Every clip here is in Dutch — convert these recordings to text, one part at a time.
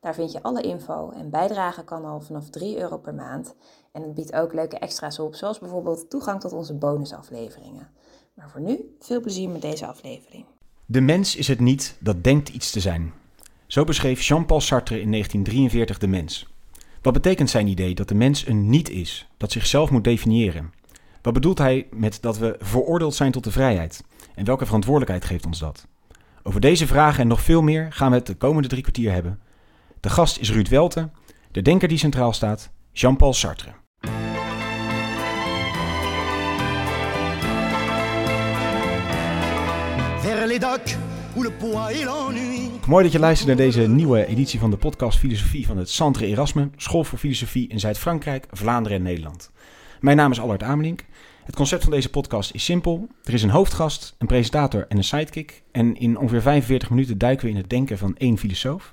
Daar vind je alle info en bijdragen kan al vanaf 3 euro per maand. En het biedt ook leuke extra's op, zoals bijvoorbeeld toegang tot onze bonusafleveringen. Maar voor nu, veel plezier met deze aflevering. De mens is het niet dat denkt iets te zijn. Zo beschreef Jean-Paul Sartre in 1943 de mens. Wat betekent zijn idee dat de mens een niet is, dat zichzelf moet definiëren? Wat bedoelt hij met dat we veroordeeld zijn tot de vrijheid? En welke verantwoordelijkheid geeft ons dat? Over deze vragen en nog veel meer gaan we het de komende drie kwartier hebben. De gast is Ruud Welte, de denker die centraal staat, Jean-Paul Sartre. Mooi dat je luistert naar deze nieuwe editie van de podcast Filosofie van het Centre Erasme, School voor Filosofie in Zuid-Frankrijk, Vlaanderen en Nederland. Mijn naam is Allard Amelink. Het concept van deze podcast is simpel. Er is een hoofdgast, een presentator en een sidekick. En in ongeveer 45 minuten duiken we in het denken van één filosoof.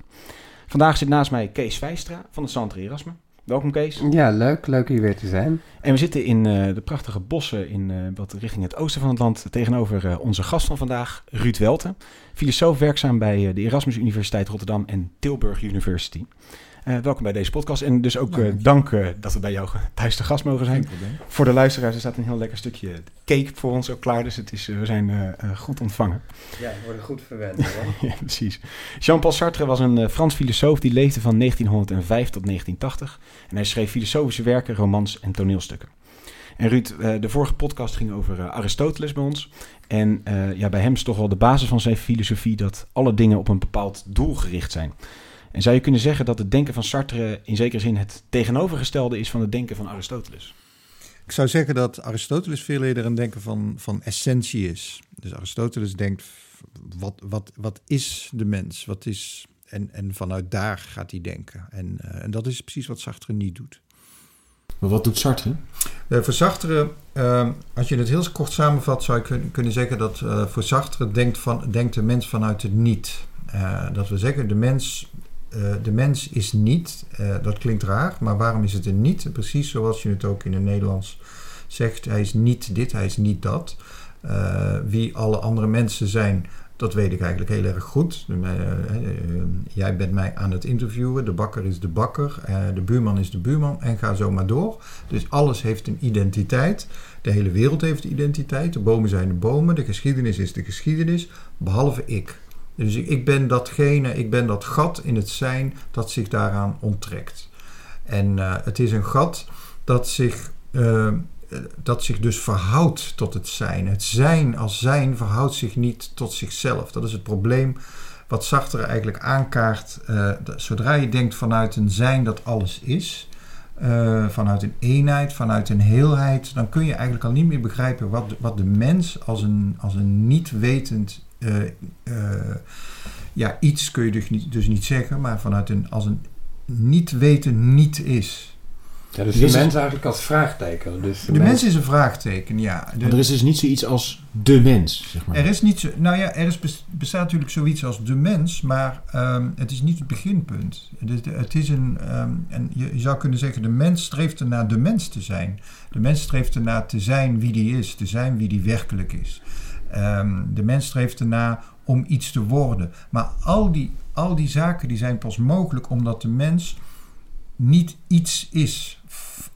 Vandaag zit naast mij Kees Vijstra van het Centre Erasme. Welkom Kees. Ja, leuk. Leuk hier weer te zijn. En we zitten in uh, de prachtige bossen in uh, wat richting het oosten van het land. Tegenover uh, onze gast van vandaag, Ruud Welte. Filosoof werkzaam bij de Erasmus Universiteit Rotterdam en Tilburg University. Uh, welkom bij deze podcast. En dus ook uh, dank uh, dat we bij jou thuis te gast mogen zijn. Voor de luisteraars er staat een heel lekker stukje cake voor ons ook klaar. Dus het is, we zijn goed ontvangen. Ja, we worden goed verwend. ja, precies. Jean-Paul Sartre was een Frans filosoof die leefde van 1905 tot 1980. En hij schreef filosofische werken, romans en toneelstukken. En Ruud, de vorige podcast ging over Aristoteles bij ons. En ja, bij hem is toch wel de basis van zijn filosofie dat alle dingen op een bepaald doel gericht zijn. En zou je kunnen zeggen dat het denken van Sartre in zekere zin het tegenovergestelde is van het denken van Aristoteles? Ik zou zeggen dat Aristoteles veel eerder een denken van, van essentie is. Dus Aristoteles denkt, wat, wat, wat is de mens? Wat is, en, en vanuit daar gaat hij denken. En, uh, en dat is precies wat Sartre niet doet. Maar wat doet Sartre? Uh, voor Sartre, uh, als je het heel kort samenvat, zou je kun, kunnen zeggen dat uh, voor Sartre denkt, van, denkt de mens vanuit het niet. dat we zeggen, de mens uh, de mens is niet, uh, dat klinkt raar, maar waarom is het een niet? Precies zoals je het ook in het Nederlands zegt, hij is niet dit, hij is niet dat. Uh, wie alle andere mensen zijn, dat weet ik eigenlijk heel erg goed. jij bent mij aan het interviewen, de bakker is de bakker, de buurman is de buurman en ga zo maar door. Dus alles heeft een identiteit. De hele wereld heeft identiteit. De bomen zijn de bomen, de geschiedenis is de geschiedenis, behalve ik. Dus ik ben datgene, ik ben dat gat in het zijn dat zich daaraan onttrekt. En uh, het is een gat dat zich, uh, dat zich dus verhoudt tot het zijn. Het zijn als zijn verhoudt zich niet tot zichzelf. Dat is het probleem wat Sartre eigenlijk aankaart. Uh, zodra je denkt vanuit een zijn dat alles is, vanuit een eenheid, vanuit een heelheid, dan kun je eigenlijk al niet meer begrijpen wat, wat de mens als een, als een niet wetend uh, ja, iets kun je dus niet, dus niet zeggen, maar vanuit een, als een niet weten niet is. Ja, dus de mens is, eigenlijk als vraagteken. Dus de, de mens, mens, is een vraagteken, ja. De, maar er is dus niet zoiets als de mens, zeg maar. Er is niet zo, nou ja, er is, bestaat natuurlijk zoiets als de mens, maar um, het is niet het beginpunt. Het, het is een, um, en je, je, zou kunnen zeggen, de mens streeft ernaar de mens te zijn. De mens streeft ernaar te zijn wie die is, te zijn wie die werkelijk is. Um, de mens streeft ernaar om iets te worden. Maar al die, al die zaken die zijn pas mogelijk omdat de mens niet iets is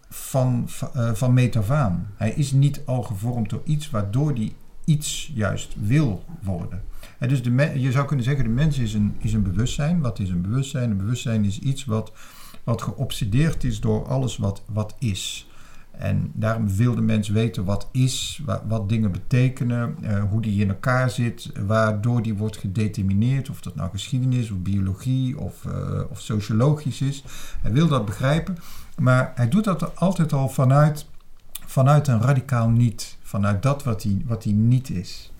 van, uh, van meet af aan. Hij is niet al gevormd door iets waardoor hij iets juist wil worden. En dus de je zou kunnen zeggen, de mens is een, is een bewustzijn. Wat is een bewustzijn? Een bewustzijn is iets wat, wat geobsedeerd is door alles wat, wat is. En daarom wil de mens weten wat is, wat, dingen betekenen, uh, hoe die in elkaar zit, waardoor die wordt gedetermineerd, of dat nou geschiedenis of biologie of, uh, of sociologisch is. Hij wil dat begrijpen, maar hij doet dat altijd al vanuit, vanuit een radicaal niet, vanuit dat wat hij, wat hij niet is.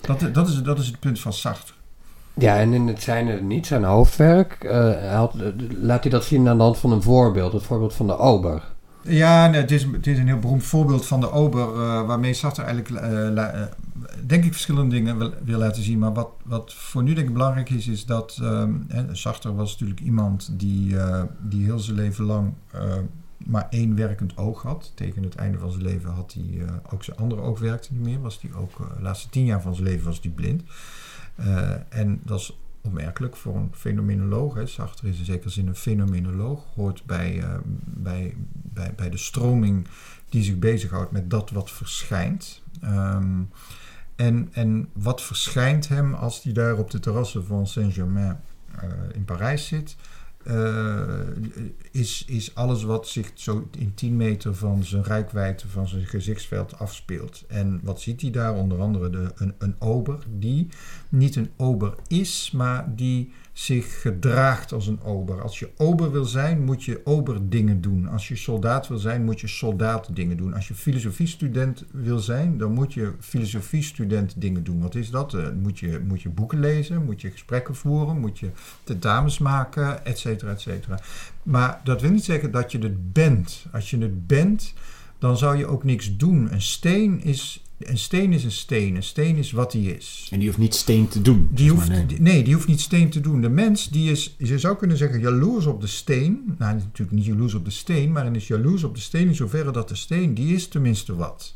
Dat, dat, is, dat is het punt van Sartre. Ja, en in het zijn er niet zijn hoofdwerk, eh, laat hij dat zien aan de hand van een voorbeeld. Het voorbeeld van de ober. Ja, het, is, het is een heel beroemd voorbeeld van de ober, uh, waarmee Sartre eigenlijk, la, uh, denk ik, verschillende dingen wil, laten zien. Maar wat, wat voor nu denk ik belangrijk is, is dat Sartre was natuurlijk iemand die, die heel zijn leven lang maar één werkend oog had. Tegen het einde van zijn leven had hij ook zijn andere oog werkte niet meer. Was hij ook, de laatste tien jaar van zijn leven was hij blind. en dat is opmerkelijk voor een fenomenoloog. Hè. Is in zekere zin een fenomenoloog. Hoort bij, uh, bij, bij, bij de stroming die zich bezighoudt met dat wat verschijnt. Um, en, en wat verschijnt hem als hij daar op de terrassen van Saint-Germain uh, in Parijs zit? Uh, is, is alles wat zich zo in 10 meter van zijn rijkwijde, van zijn gezichtsveld afspeelt. En wat ziet hij daar? Onder andere de, een, een ober die niet een ober is, maar die zich gedraagt als een ober. Als je ober wil zijn, moet je ober dingen doen. Als je soldaat wil zijn, moet je soldaat dingen doen. Als je filosofiestudent wil zijn, dan moet je filosofiestudent dingen doen. Wat is dat? Uh, moet, je, moet je boeken lezen, moet je gesprekken voeren, moet je tentamens maken, et cetera, et cetera. Maar dat wil niet zeggen dat je het bent. Als je het bent, dan zou je ook niks doen. Een steen is een steen is een steen. Een steen is wat hij is. En die hoeft niet steen te doen. Die hoeft, nee. nee. die hoeft niet steen te doen. De mens die is, je zou kunnen zeggen, jaloers op de steen. Nou, natuurlijk niet jaloers op de steen, maar hij is jaloers op de steen in zoverre dat de steen, die is tenminste wat.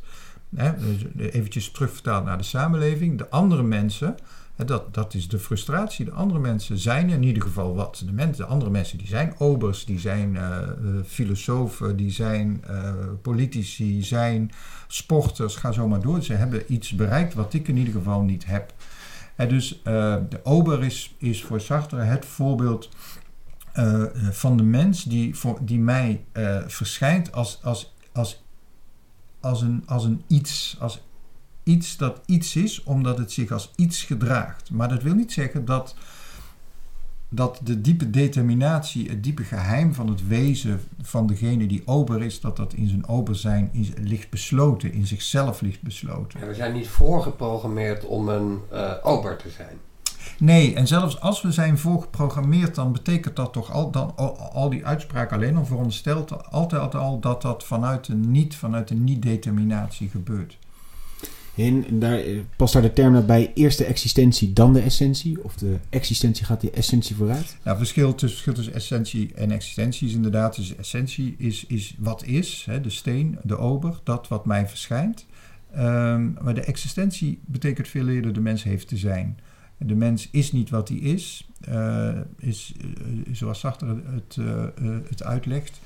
Hè? Eventjes terugvertaald naar de samenleving. De andere mensen, dat, dat is de frustratie. De andere mensen zijn in ieder geval wat. De, mensen, de andere mensen die zijn obers, die zijn uh, filosofen, die zijn uh, politici, zijn sporters, ga zo maar door. Ze hebben iets bereikt wat ik in ieder geval niet heb. En dus de ober is, is voor Sartre het voorbeeld van de mens die, die mij verschijnt als, als, als, als, een, als een iets, als iets dat iets is, omdat het zich als iets gedraagt. Maar dat wil niet zeggen dat, dat de diepe determinatie, het diepe geheim van het wezen van degene die ober is, dat dat in zijn ober zijn in, ligt besloten, in zichzelf ligt besloten. Ja, we zijn niet voorgeprogrammeerd om een uh, ober te zijn. Nee, en zelfs als we zijn voorgeprogrammeerd, dan betekent dat toch al, dan, al, al die uitspraak alleen al veronderstelt altijd al dat dat vanuit een niet, vanuit een niet-determinatie gebeurt. En daar, past daar de term dat bij eerst de existentie, dan de essentie? Of de existentie gaat die essentie vooruit? Nou, verschil tussen, essentie en existentie is inderdaad... Dus essentie is, is wat is, hè, de steen, de ober, dat wat mij verschijnt. Um, maar de existentie betekent veel eerder de mens heeft te zijn. De mens is niet wat hij is, uh, is uh, zoals Sartre het, het uitlegt...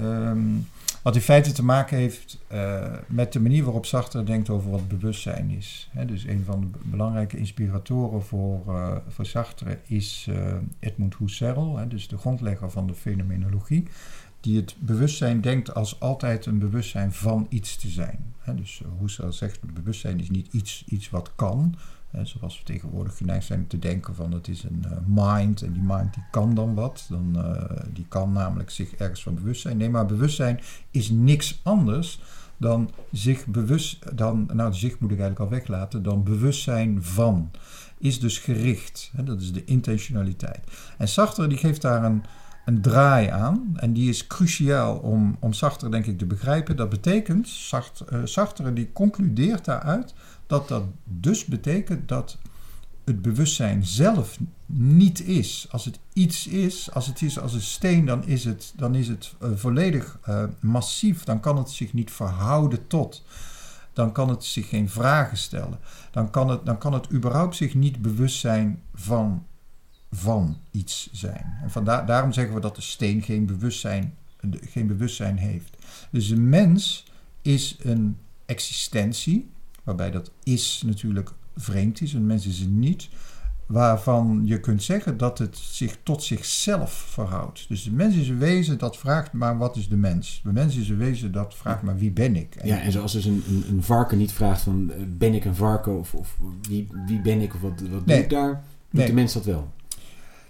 Um, wat in feite te maken heeft uh, met de manier waarop Sartre denkt over wat bewustzijn is. Dus een van de belangrijke inspiratoren voor, uh, voor Sartre is uh, Edmund Husserl, dus de grondlegger van de fenomenologie, die het bewustzijn denkt als altijd een bewustzijn van iets te zijn. Dus Husserl zegt, bewustzijn is niet iets, iets wat kan, zoals we tegenwoordig geneigd zijn te denken van het is een uh, mind en die mind die kan dan wat. Dan, uh, die kan namelijk zich ergens van bewust zijn. Nee, maar bewustzijn is niks anders dan zich bewust, dan, nou zich moet ik eigenlijk al weglaten, dan bewustzijn van. Is dus gericht. He, dat is de intentionaliteit. En Sartre die geeft daar een, een draai aan. En die is cruciaal om, om Sartre denk ik te begrijpen. Dat betekent, Sartre, Sartre die concludeert daaruit dat dat dus betekent dat het bewustzijn zelf niet is. Als het iets is, als het is als een steen, dan is het, dan is het uh, volledig uh, massief. Dan kan het zich niet verhouden tot. Dan kan het zich geen vragen stellen. Dan kan het, dan kan het überhaupt zich niet bewust zijn van, van iets zijn. En vandaar, daarom zeggen we dat de steen geen bewustzijn, geen bewustzijn heeft. Dus de mens is een existentie waarbij dat is natuurlijk vreemd is, een mens is niet, waarvan je kunt zeggen dat het zich tot zichzelf verhoudt. Dus de mens is een wezen dat vraagt maar wat is de mens? De mens is een wezen dat vraagt maar wie ben ik? En ja, en zoals dus een, een, een varken niet vraagt van ben ik een varken of, of wie, wie ben ik of wat, wat nee, doe ik daar, doet nee. de mens dat wel.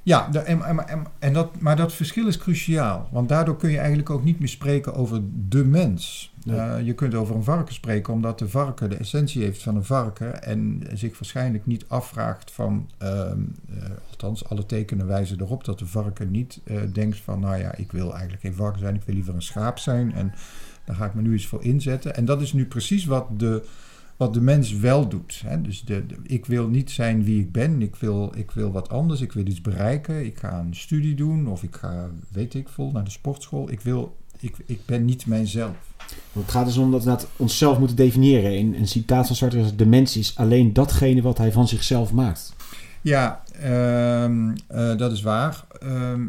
Ja, en, en, en dat, maar dat verschil is cruciaal. Want daardoor kun je eigenlijk ook niet meer spreken over de mens. Eh, je kunt over een varken spreken omdat de varken de essentie heeft van een varken. En zich waarschijnlijk niet afvraagt van, ehm, eh, althans alle tekenen wijzen erop dat de varken niet eh, denkt van, nou ja, ik wil eigenlijk geen varken zijn, ik wil liever een schaap zijn. En daar ga ik me nu eens voor inzetten. En dat is nu precies wat de, wat de mens wel doet. Hè? Dus de, de- ik wil niet zijn wie ik ben. Ik wil, ik wil wat anders. Ik wil iets bereiken. Ik ga een studie doen. Of ik ga, weet ik veel, naar de sportschool. Ik, wil, ik, ik ben niet mijzelf. Het gaat dus om dat we dat onszelf moeten definiëren. In een citaat van Sartre is: de mens is alleen datgene wat hij van zichzelf maakt. Ja, ehm, eh, dat is waar. Ehm,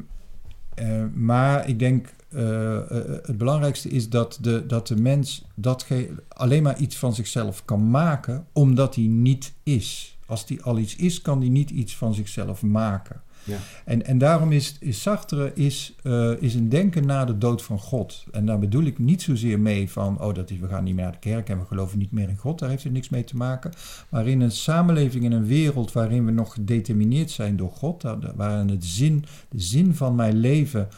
eh, maar ik denk eh, het belangrijkste is dat de, dat de mens datge- alleen maar iets van zichzelf kan maken omdat hij niet is. Als hij al iets is, kan hij niet iets van zichzelf maken. Ja. En, en daarom is, is Sartre is, eh, is een denken na de dood van God. En daar bedoel ik niet zozeer mee van, oh, dat we gaan niet meer naar de kerk en we geloven niet meer in God. Daar heeft het niks mee te maken. Maar in een samenleving, in een wereld waarin we nog gedetermineerd zijn door God, waarin het zin, de zin van mijn leven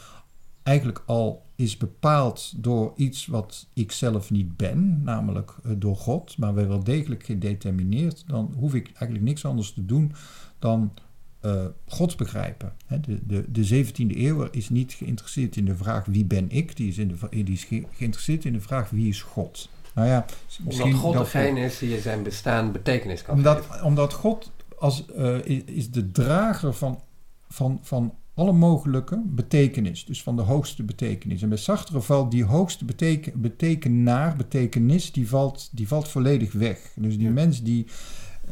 eigenlijk al is bepaald door iets wat ik zelf niet ben, namelijk eh, door God, maar we wel degelijk gedetermineerd, dan hoef ik eigenlijk niks anders te doen dan eh, God begrijpen. Hè, de, de, de 17e eeuw is niet geïnteresseerd in de vraag wie ben ik, die is, in de, die is ge- geïnteresseerd in de vraag wie is God. Nou ja, Omdat God dat- degene is die zijn bestaan betekenis kan omdat, geven. omdat God als, eh, is de drager van, van, van alle mogelijke betekenis. Dus van de hoogste betekenis. En bij Sartre valt die hoogste beteken, betekenaar, betekenis, die valt, die valt volledig weg. Dus die Ja. mens die,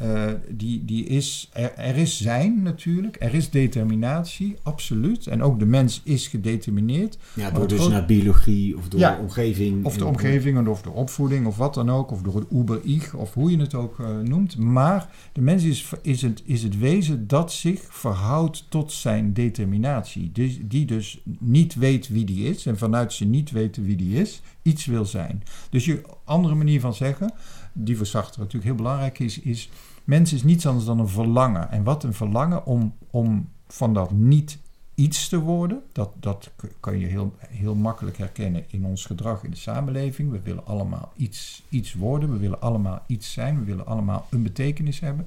eh, die, die is... Er, er is zijn natuurlijk. Er is determinatie, absoluut. En ook de mens is gedetermineerd. Ja, door dus naar biologie of door Ja. de omgeving. Of de En- omgeving, of de opvoeding, of wat dan ook. Of door het uber-ich, of hoe je het ook eh, noemt. Maar de mens is, is, het, is het wezen dat zich verhoudt tot zijn determinatie. Dus, die dus niet weet wie die is. En vanuit zijn niet weten wie die is, iets wil zijn. Dus je andere manier van zeggen, die voor Sartre natuurlijk heel belangrijk is, is... Mens is niets anders dan een verlangen. En wat een verlangen om, om van dat niet iets te worden. Dat, dat kan je heel, heel makkelijk herkennen in ons gedrag in de samenleving. We willen allemaal iets, iets worden, we willen allemaal iets zijn, we willen allemaal een betekenis hebben.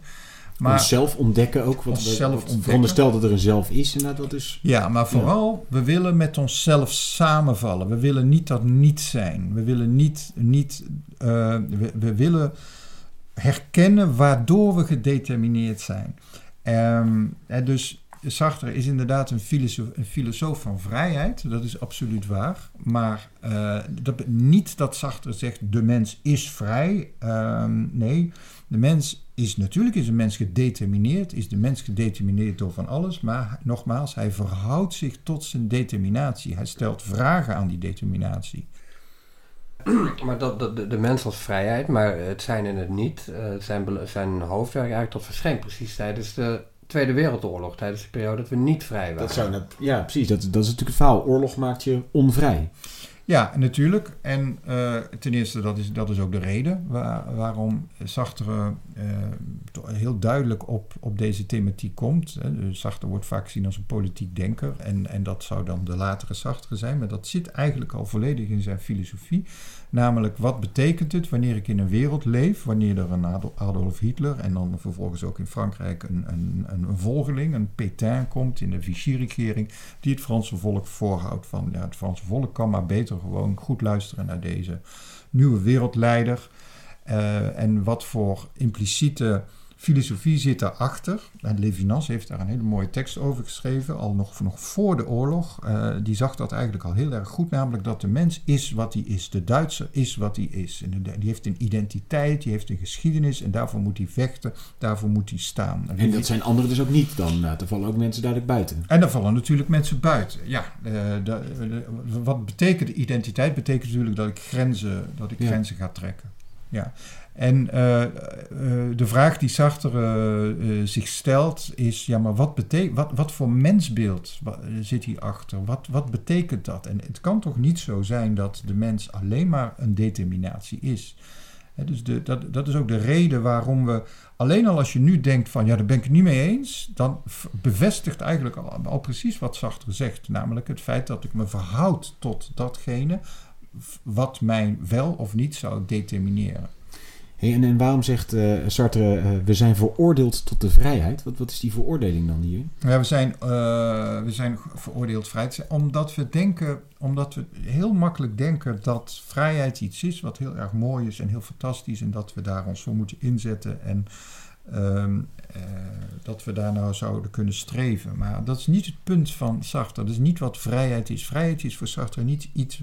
Maar, onszelf ontdekken ook. Wat, Onszelf wat ontdekken. veronderstelt dat er een zelf is. Inderdaad, wat is. ja, maar vooral, we willen met onszelf samenvallen. We willen niet dat niet zijn. We willen niet, niet eh, we, we willen herkennen waardoor we gedetermineerd zijn. Hè, dus Sartre is inderdaad een filosoof, een filosoof van vrijheid, dat is absoluut waar. Maar eh, dat, niet dat Sartre zegt de mens is vrij. Ehm, nee, de mens is natuurlijk is een mens gedetermineerd, is de mens gedetermineerd door van alles. Maar nogmaals, hij verhoudt zich tot zijn determinatie. Hij stelt vragen aan die determinatie. Maar dat, dat, de, de mens als vrijheid, maar het zijn en het niet, eh, zijn, zijn hoofdwerk eigenlijk tot verscheen precies tijdens de Tweede Wereldoorlog, tijdens de periode dat we niet vrij waren. Dat zou net, ja, precies. Dat, dat is natuurlijk het verhaal. Oorlog maakt je onvrij. Ja, natuurlijk. En eh, ten eerste, dat is, dat is ook de reden waar- waarom Sartre eh, heel duidelijk op, op deze thematiek komt. Hè. Dus wordt vaak gezien als een politiek denker. En, en dat zou dan de latere Sartre zijn. Maar dat zit eigenlijk al volledig in zijn filosofie. Namelijk, wat betekent het wanneer ik in een wereld leef, wanneer er een Adol- Adolf Hitler en dan vervolgens ook in Frankrijk een, een, een, een volgeling, een Pétain komt in de Vichy-regering, die het Franse volk voorhoudt van, ja, het Franse volk kan maar beter gewoon goed luisteren naar deze nieuwe wereldleider. Eh, en wat voor impliciete filosofie zit daarachter? En Levinas heeft daar een hele mooie tekst over geschreven, al nog, nog voor de oorlog. Eh, die zag dat eigenlijk al heel erg goed, namelijk dat de mens is wat hij is. De Duitser is wat hij is. En de- die heeft een identiteit, die heeft een geschiedenis en daarvoor moet hij vechten, daarvoor moet hij staan. En dat zijn anderen dus ook niet dan. eh, er vallen ook mensen duidelijk buiten. En daar vallen natuurlijk mensen buiten. Ja, eh, de- de- wat betekent de identiteit? Betekent natuurlijk dat ik grenzen, dat ik Ja. grenzen ga trekken. Ja. En eh, eh, de vraag die Sartre eh, zich stelt is: ja, maar wat, wat, wat voor mensbeeld zit hierachter? Wat, wat betekent dat? En het kan toch niet zo zijn dat de mens alleen maar een determinatie is? Dus de, dat, dat is ook de reden waarom we, alleen al als je nu denkt van ja, daar ben ik het niet mee eens, dan bevestigt eigenlijk al, al precies wat Sartre zegt. Namelijk het feit dat ik me verhoud tot datgene wat mij wel of niet zou determineren. En, en waarom zegt eh, Sartre, eh, we zijn veroordeeld tot de vrijheid? Wat, wat is die veroordeling dan hier? Ja, we zijn, eh, we zijn veroordeeld vrij te zijn, omdat we denken, omdat we heel makkelijk denken dat vrijheid iets is wat heel erg mooi is en heel fantastisch en dat we daar ons voor moeten inzetten en ehm, eh, dat we daar nou zouden kunnen streven. Maar dat is niet het punt van Sartre. Dat is niet wat vrijheid is. Vrijheid is voor Sartre niet iets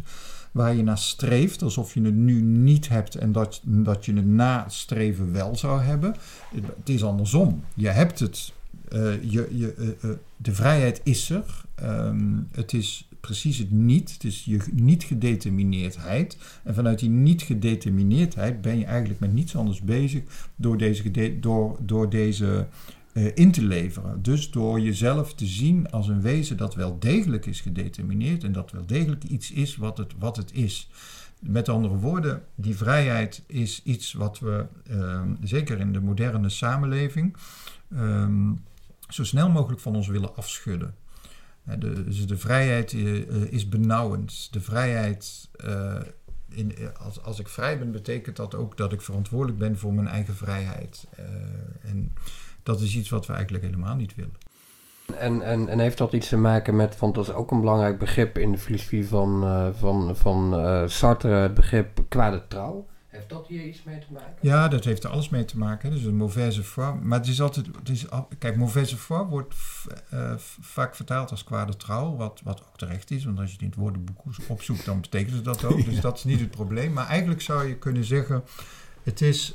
waar je naar streeft, alsof je het nu niet hebt en dat, dat je het na streven wel zou hebben. Het is andersom. Je hebt het. eh, je, je, eh, eh, de vrijheid is er. Ehm, het is precies het niet. Het is je niet gedetermineerdheid. En vanuit die niet gedetermineerdheid ben je eigenlijk met niets anders bezig door deze, door, door deze in te leveren. Dus door jezelf te zien als een wezen dat wel degelijk is gedetermineerd en dat wel degelijk iets is wat het, wat het is. Met andere woorden, die vrijheid is iets wat we, ehm, zeker in de moderne samenleving, ehm, zo snel mogelijk van ons willen afschudden. Hè, De, dus de vrijheid eh, eh, is benauwend. De vrijheid, eh, in, eh, als, als ik vrij ben, betekent dat ook dat ik verantwoordelijk ben voor mijn eigen vrijheid. Eh, en dat is iets wat we eigenlijk helemaal niet willen. En, en, en heeft dat iets te maken met, want dat is ook een belangrijk begrip in de filosofie van, eh, van, van eh, Sartre, het begrip kwade trouw. Heeft dat hier iets mee te maken? Ja, dat heeft er alles mee te maken. Dus een mauvaise foi. Maar het is altijd. Het is, kijk, mauvaise foi wordt eh, vaak vertaald als kwade trouw. Wat, wat ook terecht is. Want als je het in het woordenboek opzoekt, dan betekent het dat ook. Dus dat is niet het probleem. Maar eigenlijk zou je kunnen zeggen. Het is.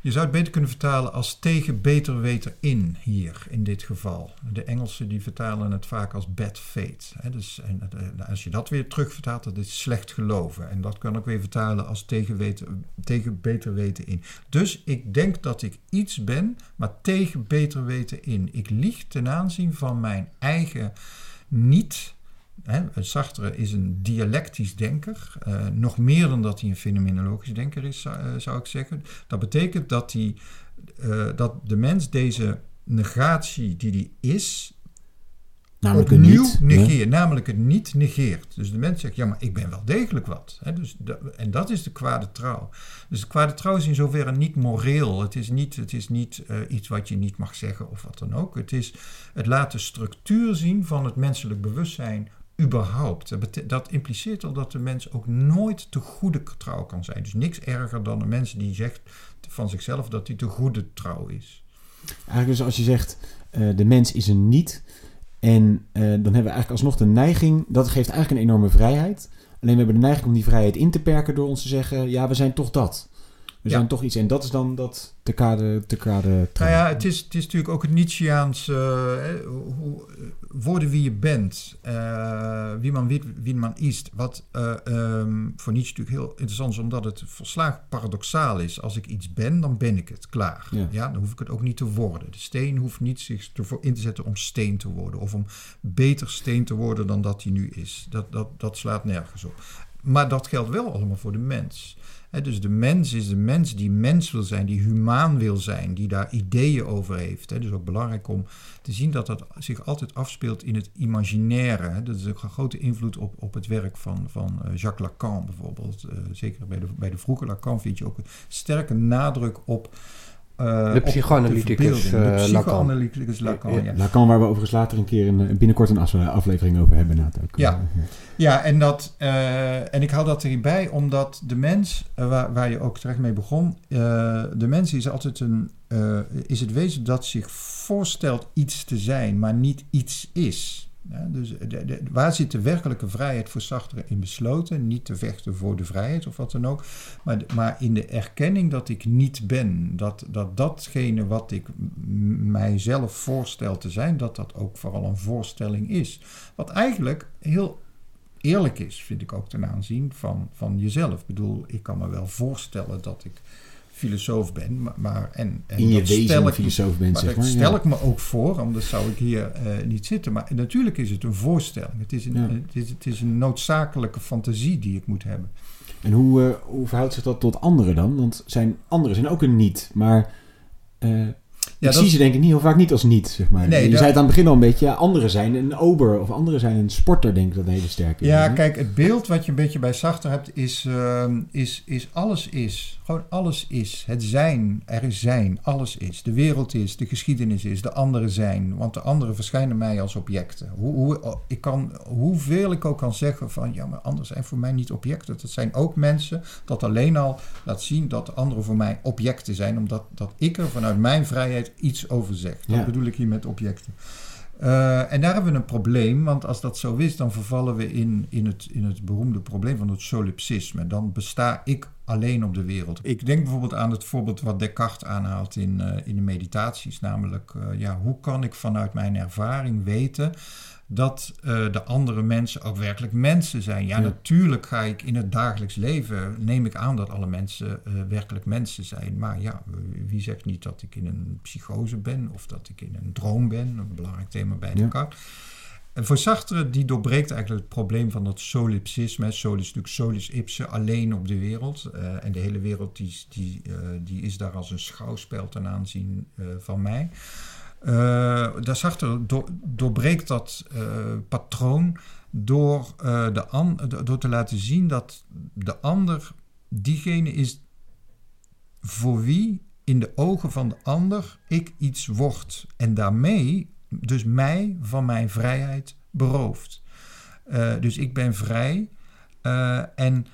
Je zou het beter kunnen vertalen als tegen beter weten in hier, in dit geval. De Engelsen die vertalen het vaak als bad fate. Hè? Dus, en, als je dat weer terugvertaalt, dat is slecht geloven. En dat kan ik weer vertalen als tegen, weten, tegen beter weten in. Dus ik denk dat ik iets ben, maar tegen beter weten in. Ik lieg ten aanzien van mijn eigen niet. Hè, Sartre is een dialectisch denker, eh, nog meer dan dat hij een fenomenologisch denker is, zou, eh, zou ik zeggen. Dat betekent dat, hij, eh, dat de mens deze negatie die hij is, Namelijk opnieuw niet. negeert. Namelijk het niet negeert. Dus de mens zegt, ja, maar ik ben wel degelijk wat. Hè? Dus dat- en dat is de kwade trouw. Dus de kwade trouw is in zoverre niet moreel. Het is niet, het is niet iets wat je niet mag zeggen of wat dan ook. Het, is, het laat de structuur zien van het menselijk bewustzijn überhaupt. Dat, impliceert al dat de mens ook nooit te goede trouw kan zijn. Dus niks erger dan een mens die zegt van zichzelf dat hij te goede trouw is. Eigenlijk dus als je zegt, eh, de mens is een niet. En eh, dan hebben we eigenlijk alsnog de neiging, dat geeft eigenlijk een enorme vrijheid. Alleen we hebben de neiging om die vrijheid in te perken door ons te zeggen, ja, we zijn toch dat. We Ja. zijn toch iets. En dat is dan dat te kade, te kade Nou ja, het is, het is natuurlijk ook het Nietzscheaans, eh, eh, worden wie je bent, eh, wie, man, wie, wie man is. Wat eh, ehm, voor Nietzsche natuurlijk heel interessant is, omdat het volslagen paradoxaal is. Als ik iets ben, dan ben ik het, klaar. Ja. Ja. dan hoef ik het ook niet te worden. De steen hoeft niet zich ervoor in te zetten om steen te worden. Of om beter steen te worden dan dat hij nu is. Dat, dat, dat slaat nergens op. Maar dat geldt wel allemaal voor de mens. Dus de mens is de mens die mens wil zijn, die humaan wil zijn, die daar ideeën over heeft. Dus ook belangrijk om te zien dat dat zich altijd afspeelt in het imaginaire. Dat is ook een grote invloed op, op het werk van, van eh, Jacques Lacan bijvoorbeeld. Eh, zeker bij de, bij de vroege Lacan vind je ook een sterke nadruk op. eh, op psychoanalyticus, de eh, De Lacan. psychoanalyticus Lacan, ja. Lacan, waar we overigens later een keer een, binnenkort een aflevering over hebben. inderdaad ook. Ja. Ja, en, dat, eh, en ik haal dat erbij omdat de mens, waar, waar je ook terecht mee begon, eh, de mens is altijd een, eh, is het wezen dat zich voorstelt iets te zijn, maar niet iets is. Ja, dus waar zit de werkelijke vrijheid voor Sartre in besloten? Niet te vechten voor de vrijheid of wat dan ook, maar, maar in de erkenning dat ik niet ben. Dat, dat datgene wat ik mijzelf voorstel te zijn, dat dat ook vooral een voorstelling is. Wat eigenlijk heel eerlijk is, vind ik ook ten aanzien van, van jezelf. Ik bedoel, ik kan me wel voorstellen dat ik filosoof ben, maar, maar en, en in je wezen ik, filosoof bent, maar zeg dat maar. stel ja. ik me ook voor, anders zou ik hier eh, niet zitten. Maar natuurlijk is het een voorstelling. Het is een, Ja. het is, het is een noodzakelijke fantasie die ik moet hebben. En hoe, eh, hoe verhoudt zich dat tot anderen dan? Want zijn, anderen zijn ook een niet, maar eh, Ja, ik dat- zie ze denk ik niet heel vaak niet als niet, zeg maar. Nee, je dat- zei het aan het begin al een beetje, ja, anderen zijn een ober of anderen zijn een sporter, denk ik dat een hele sterke Ja, kijk, het beeld wat je een beetje bij Sartre hebt is, ehm, is, is alles is. Gewoon alles is. Het zijn, er is zijn, alles is. De wereld is, de geschiedenis is, de anderen zijn. Want de anderen verschijnen mij als objecten. Hoe, hoe, ik kan, hoeveel ik ook kan zeggen van, ja, maar anderen zijn voor mij niet objecten. Dat zijn ook mensen. Dat alleen al laat zien dat de anderen voor mij objecten zijn. Omdat dat ik er vanuit mijn vrijheid iets over zeg. Dat Ja. bedoel ik hier met objecten. Eh, en daar hebben we een probleem, want als dat zo is, dan vervallen we in, in, het, in het beroemde probleem van het solipsisme. Dan besta ik alleen op de wereld. Ik denk bijvoorbeeld aan het voorbeeld wat Descartes aanhaalt in, eh, in de meditaties, namelijk eh, ja, hoe kan ik vanuit mijn ervaring weten dat eh, de andere mensen ook werkelijk mensen zijn. Ja, Ja. natuurlijk ga ik in het dagelijks leven, neem ik aan dat alle mensen eh, werkelijk mensen zijn. Maar ja, wie zegt niet dat ik in een psychose ben of dat ik in een droom ben? Een belangrijk thema bij Ja. Descartes. En voor Sartre, die doorbreekt eigenlijk het probleem van dat solipsisme. Solis natuurlijk solis ipse, alleen op de wereld. Eh, en de hele wereld die, die, die is daar als een schouwspel ten aanzien van mij. Eh daar Sartre door, doorbreekt dat eh, patroon door, eh, de an, door te laten zien dat de ander diegene is voor wie in de ogen van de ander ik iets word. En daarmee dus mij van mijn vrijheid berooft. Dus ik ben vrij en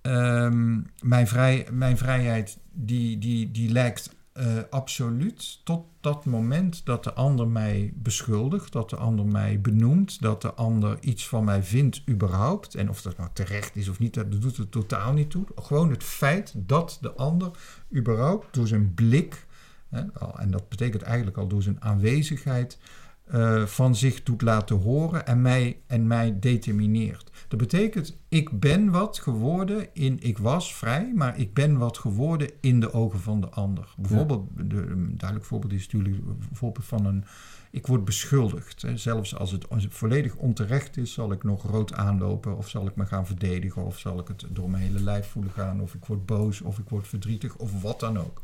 ehm, mijn, vrij, mijn vrijheid die, die, die lijkt eh, absoluut tot dat moment dat de ander mij beschuldigt, dat de ander mij benoemt, dat de ander iets van mij vindt überhaupt. En of dat nou terecht is of niet, dat doet er totaal niet toe. Gewoon het feit dat de ander überhaupt door zijn blik, hè, en dat betekent eigenlijk al door zijn aanwezigheid, eh, van zich doet laten horen en mij, en mij determineert. Dat betekent, ik ben wat geworden in, ik was vrij, maar ik ben wat geworden in de ogen van de ander. Bijvoorbeeld, de, een duidelijk voorbeeld is natuurlijk bijvoorbeeld van een, ik word beschuldigd. Hè. Zelfs als het, als het volledig onterecht is, zal ik nog rood aanlopen of zal ik me gaan verdedigen of zal ik het door mijn hele lijf voelen gaan of ik word boos of ik word verdrietig of wat dan ook.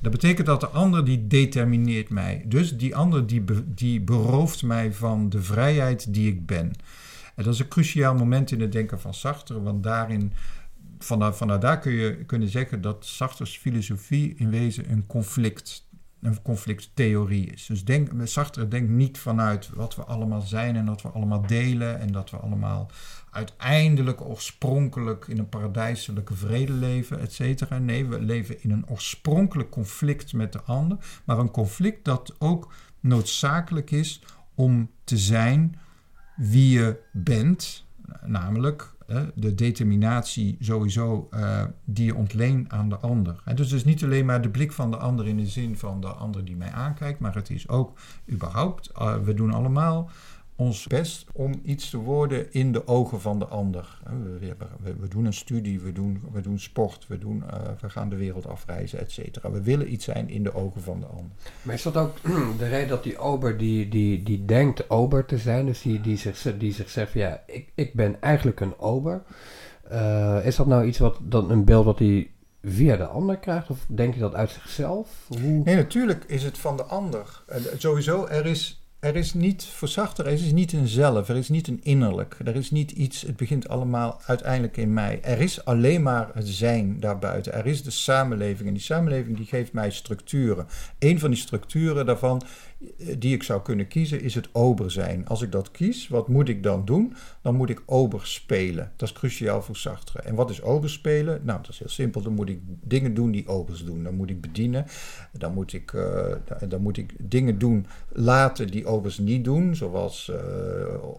Dat betekent dat de ander die determineert mij. Dus die ander die, be- die berooft mij van de vrijheid die ik ben. En dat is een cruciaal moment in het denken van Sartre, want daarin, vanuit, daar kun je kunnen zeggen dat Sartre's filosofie in wezen een conflict, een conflicttheorie is. Dus denk, Sartre denkt niet vanuit wat we allemaal zijn en wat we allemaal delen en dat we allemaal uiteindelijk oorspronkelijk in een paradijselijke vrede leven, et cetera. Nee, we leven in een oorspronkelijk conflict met de ander, maar een conflict dat ook noodzakelijk is om te zijn wie je bent, namelijk de determinatie sowieso eh, die je ontleent aan de ander. En dus het is niet alleen maar de blik van de ander in de zin van de ander die mij aankijkt, maar het is ook überhaupt, eh, we doen allemaal ons best om iets te worden in de ogen van de ander. We, we, we- doen een studie, we doen, we doen sport, we, doen, eh, we gaan de wereld afreizen, et cetera. We willen iets zijn in de ogen van de ander. Maar is dat ook de reden dat die ober die, die, die denkt ober te zijn, dus die, die, zich, die zich zegt ja, ik, ik ben eigenlijk een ober. Eh, is dat nou iets wat dan een beeld dat hij via de ander krijgt? Of denkt hij dat uit zichzelf? Hoe? Nee, natuurlijk is het van de ander. En sowieso, er is, er is niet, voor Sartre, er is niet een zelf, er is niet een innerlijk. Er is niet iets, het begint allemaal uiteindelijk in mij. Er is alleen maar het zijn daarbuiten. Er is de samenleving en die samenleving die geeft mij structuren. Een van die structuren daarvan die ik zou kunnen kiezen is het ober zijn. Als ik dat kies, wat moet ik dan doen? Dan moet ik ober spelen. Dat is cruciaal voor Sartre. En wat is ober spelen? Nou, dat is heel simpel. Dan moet ik dingen doen die obers doen. Dan moet ik bedienen. Dan moet ik, eh, dan moet ik dingen doen laten die obers niet doen. Zoals eh,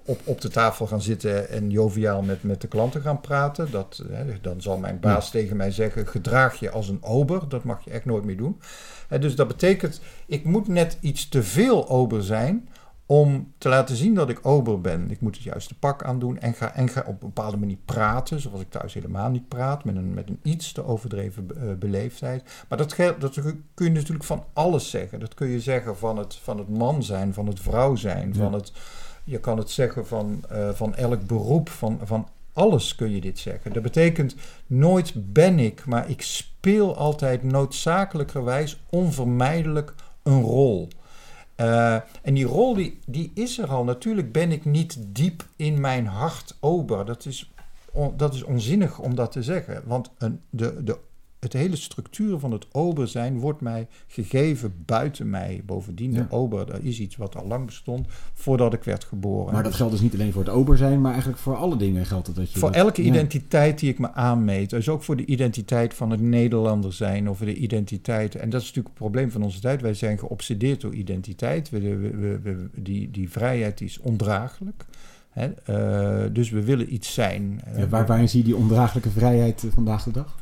op, op de tafel gaan zitten en joviaal met, met de klanten gaan praten. Dat, hè, dan zal mijn baas tegen mij zeggen, gedraag je als een ober. Dat mag je echt nooit meer doen. Hè, dus dat betekent, ik moet net iets te veel ober zijn om te laten zien dat ik ober ben. Ik moet het juiste pak aandoen en ga, en ga op een bepaalde manier praten, zoals ik thuis helemaal niet praat, met een, met een iets te overdreven eh, beleefdheid. Maar dat, dat kun je natuurlijk van alles zeggen. Dat kun je zeggen van het, van het man zijn, van het vrouw zijn, van het, je kan het zeggen van, eh, van elk beroep, van, van alles kun je dit zeggen. Dat betekent nooit ben ik, maar ik speel altijd noodzakelijkerwijs onvermijdelijk een rol. Uh, en die rol die, die is er al. Natuurlijk ben ik niet diep in mijn hart ober. Dat is, dat is onzinnig om dat te zeggen. Want een, de, de het hele structuur van het ober zijn wordt mij gegeven buiten mij. Bovendien, de ober, dat is iets wat al lang bestond voordat ik werd geboren. Maar dat geldt dus niet alleen voor het ober zijn, maar eigenlijk voor alle dingen geldt het. Dat je voor elke identiteit die ik me aanmeet. Dus ook voor de identiteit van het Nederlander zijn of de identiteit. En dat is natuurlijk het probleem van onze tijd. Wij zijn geobsedeerd door identiteit. We, we, we, die, die vrijheid is ondraaglijk. Uh, dus we willen iets zijn. Ja, waar, waarin zie je die ondraaglijke vrijheid vandaag de dag?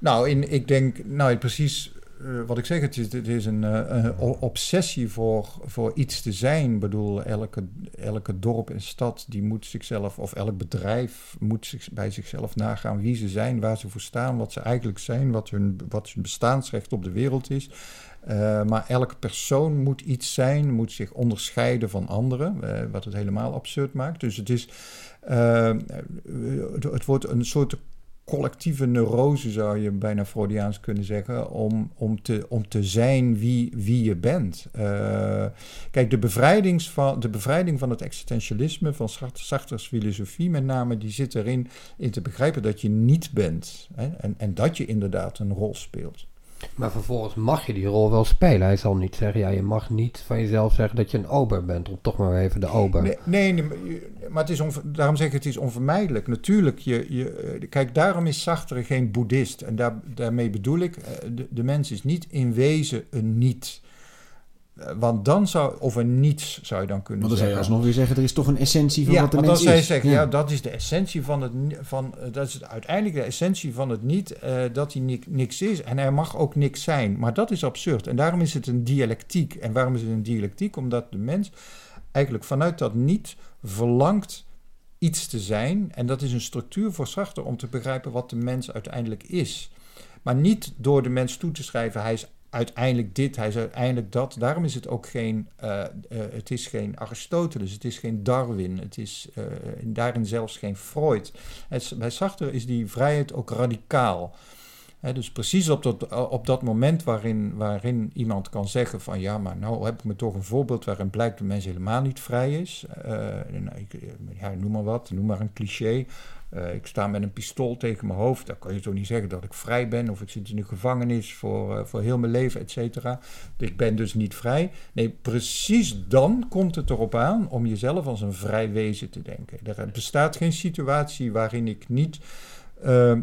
Nou, in, ik denk, nou precies uh, wat ik zeg, het is, het is een, een, obsessie voor, voor iets te zijn. Ik bedoel, elke, elke dorp en stad die moet zichzelf, of elk bedrijf moet zich, bij zichzelf nagaan wie ze zijn, waar ze voor staan, wat ze eigenlijk zijn, wat hun, wat hun bestaansrecht op de wereld is. Uh, maar elke persoon moet iets zijn, moet zich onderscheiden van anderen, wat het helemaal absurd maakt. Dus het is, het wordt een soort collectieve neurose, zou je bijna Freudiaans kunnen zeggen, om, om, te, om te zijn wie, wie je bent. Uh, kijk, de, bevrijdings van, de bevrijding van het existentialisme, van Sartre's filosofie met name, die zit erin in te begrijpen dat je niet bent hè, en, en dat je inderdaad een rol speelt. Maar vervolgens mag je die rol wel spelen. Hij zal niet zeggen, ja, je mag niet van jezelf zeggen dat je een ober bent. Of toch maar even de ober. Nee, nee, maar het is daarom zeg ik, het is onvermijdelijk. Natuurlijk, je, je, eh, kijk, daarom is Sartre geen boeddhist. En daar, daarmee bedoel ik, eh, de, de mens is niet in wezen een niet. Eh, want dan zou, of een niets zou je dan kunnen want dan zeggen. zou je alsnog weer zeggen, er is toch een essentie van ja, wat de mens is. Ja, zeggen, ja. dat is de essentie van het, van, eh, dat is uiteindelijk de essentie van het niet, uh, dat hij niks is. En hij mag ook niks zijn. Maar dat is absurd. En daarom is het een dialectiek. En waarom is het een dialectiek? Omdat de mens eigenlijk vanuit dat niet verlangt iets te zijn. En dat is een structuur voor Sartre om te begrijpen wat de mens uiteindelijk is. Maar niet door de mens toe te schrijven, hij is uiteindelijk dit, hij is uiteindelijk dat. Daarom is het ook geen, uh, uh, het is geen Aristoteles, het is geen Darwin, het is uh, daarin zelfs geen Freud. Bij Sartre is die vrijheid ook radicaal. Dus precies op dat, op dat moment waarin, waarin iemand kan zeggen van ja, maar nou heb ik me toch een voorbeeld waarin blijkt dat mens helemaal niet vrij is. Nou, ik, ja, noem maar wat, noem maar een cliché. Uh, ik sta met een pistool tegen mijn hoofd. Dan kan je toch niet zeggen dat ik vrij ben. Of ik zit in de gevangenis voor, uh, voor heel mijn leven, et cetera. Ik ben dus niet vrij. Nee, precies dan komt het erop aan om jezelf als een vrij wezen te denken. Er bestaat geen situatie waarin ik niet. Uh,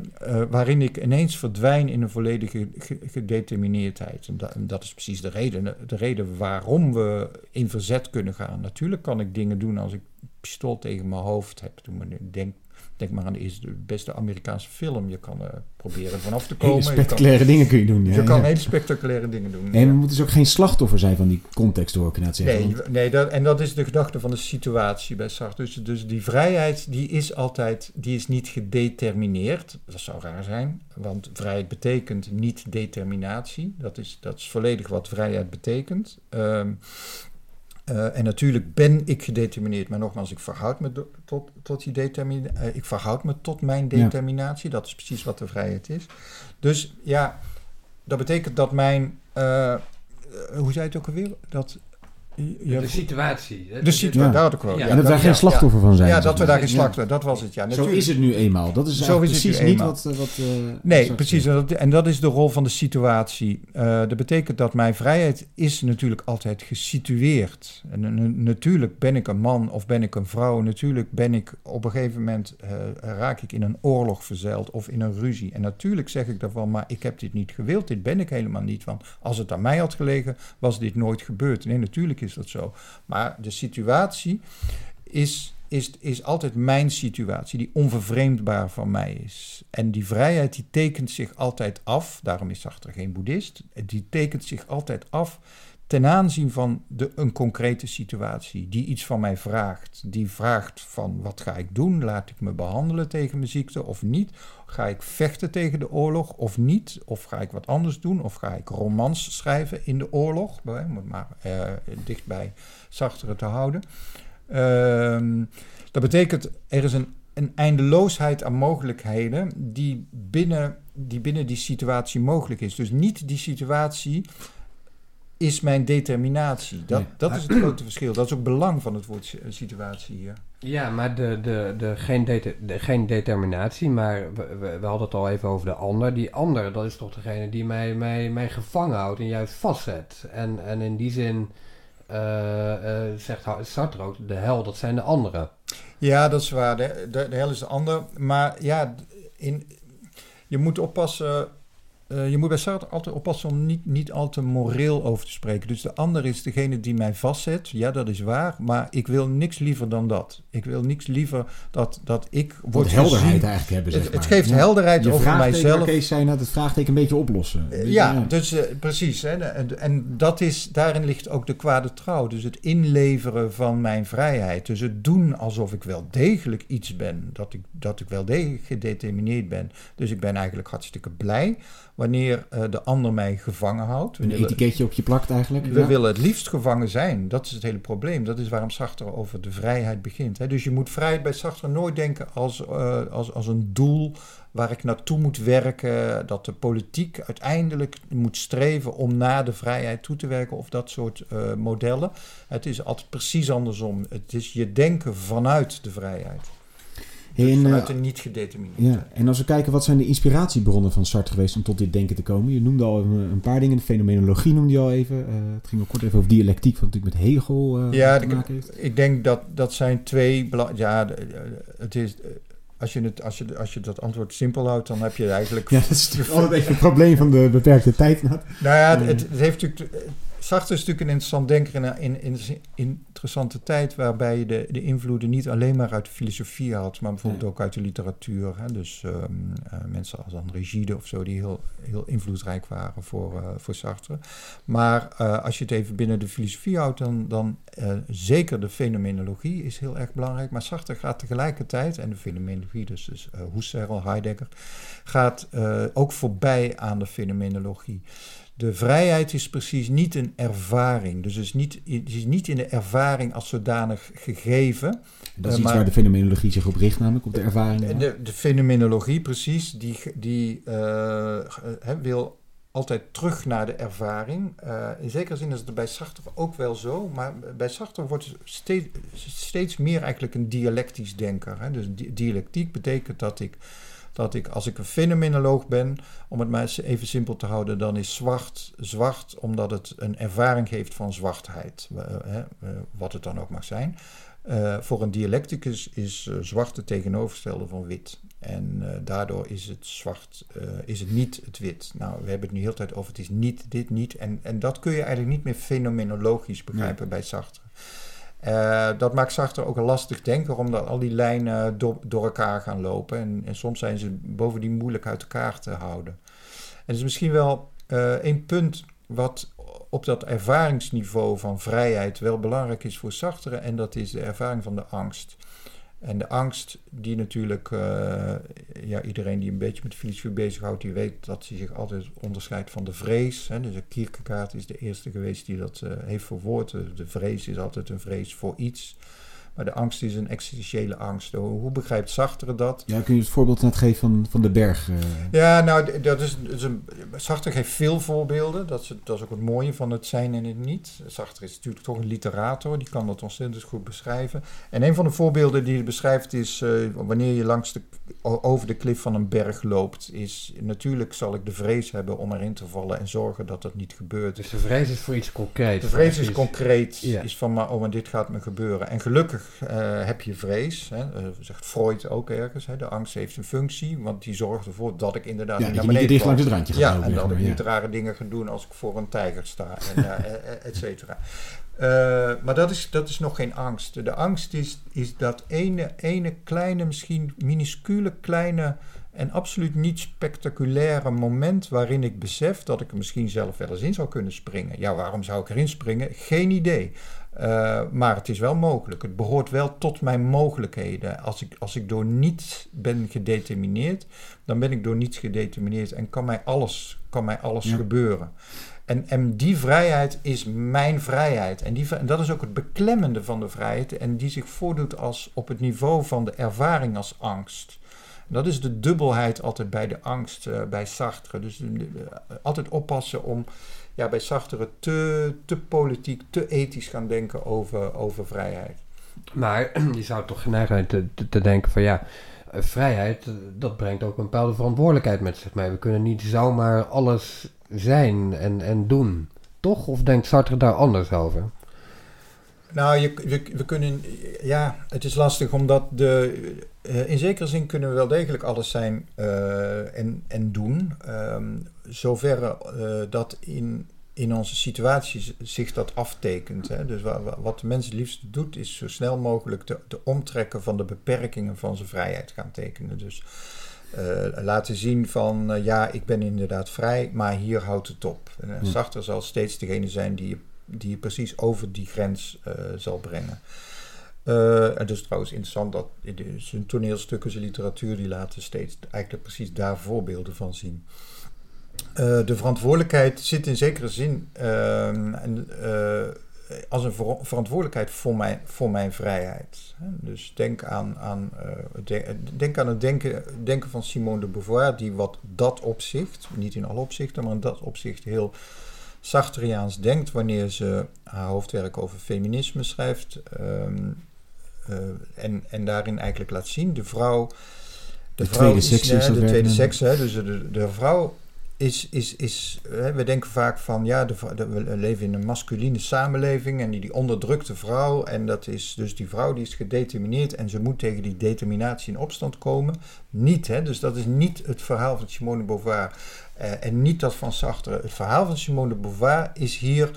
waarin ik ineens verdwijn in een volledige gedetermineerdheid. En dat, en dat, is precies de reden, de reden waarom we in verzet kunnen gaan. Natuurlijk kan ik dingen doen als ik een pistool tegen mijn hoofd heb. Toen ik denk Denk maar aan de, de beste Amerikaanse film. Je kan uh, proberen vanaf te komen. Hele spectaculaire kan, dingen kun je doen. Ja, je kan hele spectaculaire dingen doen. En we moeten dus ook geen slachtoffer zijn van die context door, kan zeggen. Nee, nee dat, en dat is de gedachte van de situatie bij Sartre. Dus, dus die vrijheid, die is altijd, die is niet gedetermineerd. Dat zou raar zijn, want vrijheid betekent niet determinatie. Dat is, dat is volledig wat vrijheid betekent. Um, uh, en natuurlijk ben ik gedetermineerd, maar nogmaals, ik verhoud me tot, tot die determinatie. Uh, ik verhoud me tot mijn determinatie. Ja. Dat is precies wat de vrijheid is. Dus ja, dat betekent dat mijn. Uh, hoe zei het ook alweer? Dat ja, de situatie. De situatie, ja. daar had ik wel. Ja, en dat we daar geen slachtoffer van zijn. Ja, dat we daar geen slachtoffer, dat was het, ja. Natuurlijk. Zo is het nu eenmaal. Dat is Zo is precies niet wat... wat uh, nee, precies. En dat, en dat is de rol van de situatie. Uh, dat betekent dat mijn vrijheid is natuurlijk altijd gesitueerd. En natuurlijk ben ik een man of ben ik een vrouw. Natuurlijk ben ik op een gegeven moment... Uh, raak ik in een oorlog verzeild of in een ruzie. En natuurlijk zeg ik daarvan, maar ik heb dit niet gewild. Dit ben ik helemaal niet. Want als het aan mij had gelegen, was dit nooit gebeurd. Nee, natuurlijk is dat zo. Maar de situatie is, is, is altijd mijn situatie, die onvervreemdbaar van mij is. En die vrijheid die tekent zich altijd af, daarom is Sartre geen boeddhist, die tekent zich altijd af ten aanzien van de, een concrete situatie die iets van mij vraagt. Die vraagt van wat ga ik doen? Laat ik me behandelen tegen mijn ziekte of niet? Ga ik vechten tegen de oorlog of niet? Of ga ik wat anders doen? Of ga ik romans schrijven in de oorlog? Om het maar uh, dicht bij Sartre te houden. Uh, dat betekent, er is een een eindeloosheid aan mogelijkheden die binnen, die binnen die situatie mogelijk is. Dus niet die situatie is mijn determinatie. Dat, Nee. dat is het grote verschil. Dat is ook belang van het woord si- situatie hier. Ja, maar de, de, de, geen, dete- de, geen determinatie, maar we, we, we hadden het al even over de ander. Die ander, dat is toch degene die mij, mij, mij gevangen houdt en juist vastzet. En, en in die zin eh, eh, zegt Sartre ook, de hel, dat zijn de anderen. Ja, dat is waar. De, de, de hel is de ander. Maar ja, in, je moet oppassen. Eh, je moet bij Sartre altijd oppassen om niet, niet al te moreel over te spreken. Dus de ander is degene die mij vastzet. Ja, dat is waar. Maar ik wil niks liever dan dat. Ik wil niks liever dat, dat ik Wat word helderheid gezien. eigenlijk hebben, zeg Het, het maar. geeft Ja. helderheid Je over mijzelf. Kees zei net, het vraagteken een beetje oplossen. Eh, Ja, dus eh, precies. Hè, en, en dat is, daarin ligt ook de kwade trouw. Dus het inleveren van mijn vrijheid. Dus het doen alsof ik wel degelijk iets ben. Dat ik, dat ik wel degelijk gedetermineerd ben. Dus ik ben eigenlijk hartstikke blij wanneer eh, de ander mij gevangen houdt. Een etiketje op je plakt eigenlijk. we ja. willen het liefst gevangen zijn. Dat is het hele probleem. Dat is waarom Sartre over de vrijheid begint. Hè. Dus je moet vrijheid bij Sartre nooit denken als, eh, als, als een doel waar ik naartoe moet werken. Dat de politiek uiteindelijk moet streven om naar de vrijheid toe te werken. Of dat soort eh, modellen. Het is altijd precies andersom. Het is je denken vanuit de vrijheid. Hey, Dus en, eh, vanuit de niet gedetermineerdheid. Ja, en als we kijken, wat zijn de inspiratiebronnen van Sartre geweest om tot dit denken te komen? Je noemde al een, een paar dingen, de fenomenologie noemde je al even. Eh, het ging ook kort even over dialectiek, wat natuurlijk met Hegel eh, Ja, te ik- maken heeft. Ik denk dat dat zijn twee Ja, eh, het is. eh, Als je, het, als, je, als je dat antwoord simpel houdt, dan heb je eigenlijk. Ja, dat is natuurlijk altijd even het probleem van de beperkte tijd. Nou ja, het heeft natuurlijk. Sartre is natuurlijk een interessant denker in een, in, in interessante tijd waarbij je de, de invloeden niet alleen maar uit de filosofie had, maar bijvoorbeeld ook uit de literatuur. Hè? Dus ehm, eh, mensen als André Gide of zo, die heel, heel invloedrijk waren voor, eh, voor Sartre. Maar eh, als je het even binnen de filosofie houdt, dan, dan zeker de fenomenologie is heel erg belangrijk. Maar Sartre gaat tegelijkertijd, en de fenomenologie, dus, dus Husserl, Heidegger, gaat ook voorbij aan de fenomenologie. De vrijheid is precies niet een ervaring. Dus het is niet, het is niet in de ervaring als zodanig gegeven. Dat is Eh, iets maar- waar de fenomenologie zich op richt, namelijk op de ervaring. De, de fenomenologie, precies, die, die eh, wil altijd terug naar de ervaring. Eh, in zekere zin is het bij Sartre ook wel zo, maar bij Sartre wordt het steeds, steeds meer eigenlijk een dialectisch denker. Hè. Dus di- dialectiek betekent dat ik, dat ik, als ik een fenomenoloog ben, om het maar even simpel te houden, dan is zwart zwart omdat het een ervaring geeft van zwartheid, eh, wat het dan ook mag zijn. Eh, voor een dialecticus is eh, zwart het tegenovergestelde van wit. En daardoor is het zwart, is het niet het wit. Nou, we hebben het nu heel tijd over het is niet dit, niet. En, en dat kun je eigenlijk niet meer fenomenologisch begrijpen bij Sartre. Eh, dat maakt Sartre ook een lastig denker, omdat al die lijnen door, elkaar gaan lopen. En, en soms zijn ze bovendien moeilijk uit elkaar te houden. En is misschien wel eh één punt wat op dat ervaringsniveau van vrijheid wel belangrijk is voor Sartre. En dat is de ervaring van de angst. En de angst, die natuurlijk, eh, ja, iedereen die een beetje met filosofie bezighoudt, die weet dat hij zich altijd onderscheidt van de vrees. Hè. Dus Kierkegaard is de eerste geweest die dat eh, heeft verwoord. De vrees is altijd een vrees voor iets. Maar de angst is een existentiële angst. Hoe, hoe begrijpt Sartre dat? Ja, kun je het voorbeeld net geven van, van de berg? eh? Ja, nou, dat is, dat is een, Sartre geeft veel voorbeelden. Dat is, dat is ook het mooie van het zijn en het niet. Sartre is natuurlijk toch een literator, die kan dat ontzettend goed beschrijven. En een van de voorbeelden die hij beschrijft is eh, wanneer je langs de, over de klif van een berg loopt, is natuurlijk zal ik de vrees hebben om erin te vallen en zorgen dat dat niet gebeurt. Dus de vrees is voor iets concreets. De vrees is concreet, Ja. is van maar, oh, maar dit gaat me gebeuren. En gelukkig heb je vrees, hè, eh, zegt Freud ook ergens. Hè, de angst heeft een functie, want die zorgt ervoor dat ik inderdaad Ja, naar je niet beneden dicht langs het randje gaat Ja, en dat ik niet rare dingen ga doen als ik voor een tijger sta, en, eh, eh, eh, et cetera. Eh, maar dat is, dat is nog geen angst. De angst is, is dat ene, ene kleine, misschien minuscule kleine en absoluut niet spectaculaire moment waarin ik besef dat ik er misschien zelf wel eens in zou kunnen springen. Ja, waarom zou ik erin springen? Geen idee. Eh, maar het is wel mogelijk. Het behoort wel tot mijn mogelijkheden. Als ik, als ik door niets ben gedetermineerd, dan ben ik door niets gedetermineerd en kan mij alles, kan mij alles Ja. gebeuren. En, en die vrijheid is mijn vrijheid. En, die, en dat is ook het beklemmende van de vrijheid. En die zich voordoet als op het niveau van de ervaring als angst. Dat is de dubbelheid altijd bij de angst, uh, bij Sartre. Dus uh, altijd oppassen om ja, bij Sartre te, te politiek, te ethisch gaan denken over, over vrijheid. Maar je zou toch geneigd te, te, te denken van ja, eh, vrijheid, dat brengt ook een bepaalde verantwoordelijkheid met zich mee. We kunnen niet zomaar alles zijn en, en doen. Toch? Of denkt Sartre daar anders over? Nou, je, we, we, kunnen. Ja, het is lastig omdat de. Uh, in zekere zin kunnen we wel degelijk alles zijn uh, en, en doen. Um, zoverre uh, dat in, in onze situatie zich dat aftekent. Hè. Dus wa, wa, wat de mens het liefst doet, is zo snel mogelijk de, de omtrekken van de beperkingen van zijn vrijheid gaan tekenen. Dus laten zien van ja, ik ben inderdaad vrij, maar hier houdt het op. En Sartre zal steeds degene zijn die je die je precies over die grens zal brengen. En dus trouwens interessant dat zijn toneelstukken, zijn literatuur, die laten steeds eigenlijk precies daar voorbeelden van zien. Uh, de verantwoordelijkheid zit in zekere zin ehm, als een ver verantwoordelijkheid voor mijn, voor mijn vrijheid. Dus denk aan, aan, de, denk aan het denken, denken van Simone de Beauvoir, die wat dat opzicht, niet in alle opzichten, maar in dat opzicht heel Sartriaans denkt wanneer ze haar hoofdwerk over feminisme schrijft. Uh, en, en daarin eigenlijk laat zien, de vrouw... De, de tweede seks De tweede seks, hè, dus de, de vrouw is, is, is hè, we denken vaak van ja, de, we leven in een masculine samenleving en die, die onderdrukte vrouw. En dat is dus die vrouw die is gedetermineerd en ze moet tegen die determinatie in opstand komen. Niet, hè, dus dat is niet het verhaal van Simone de Beauvoir. Uh, en niet dat van Sartre. Het verhaal van Simone de Beauvoir is hier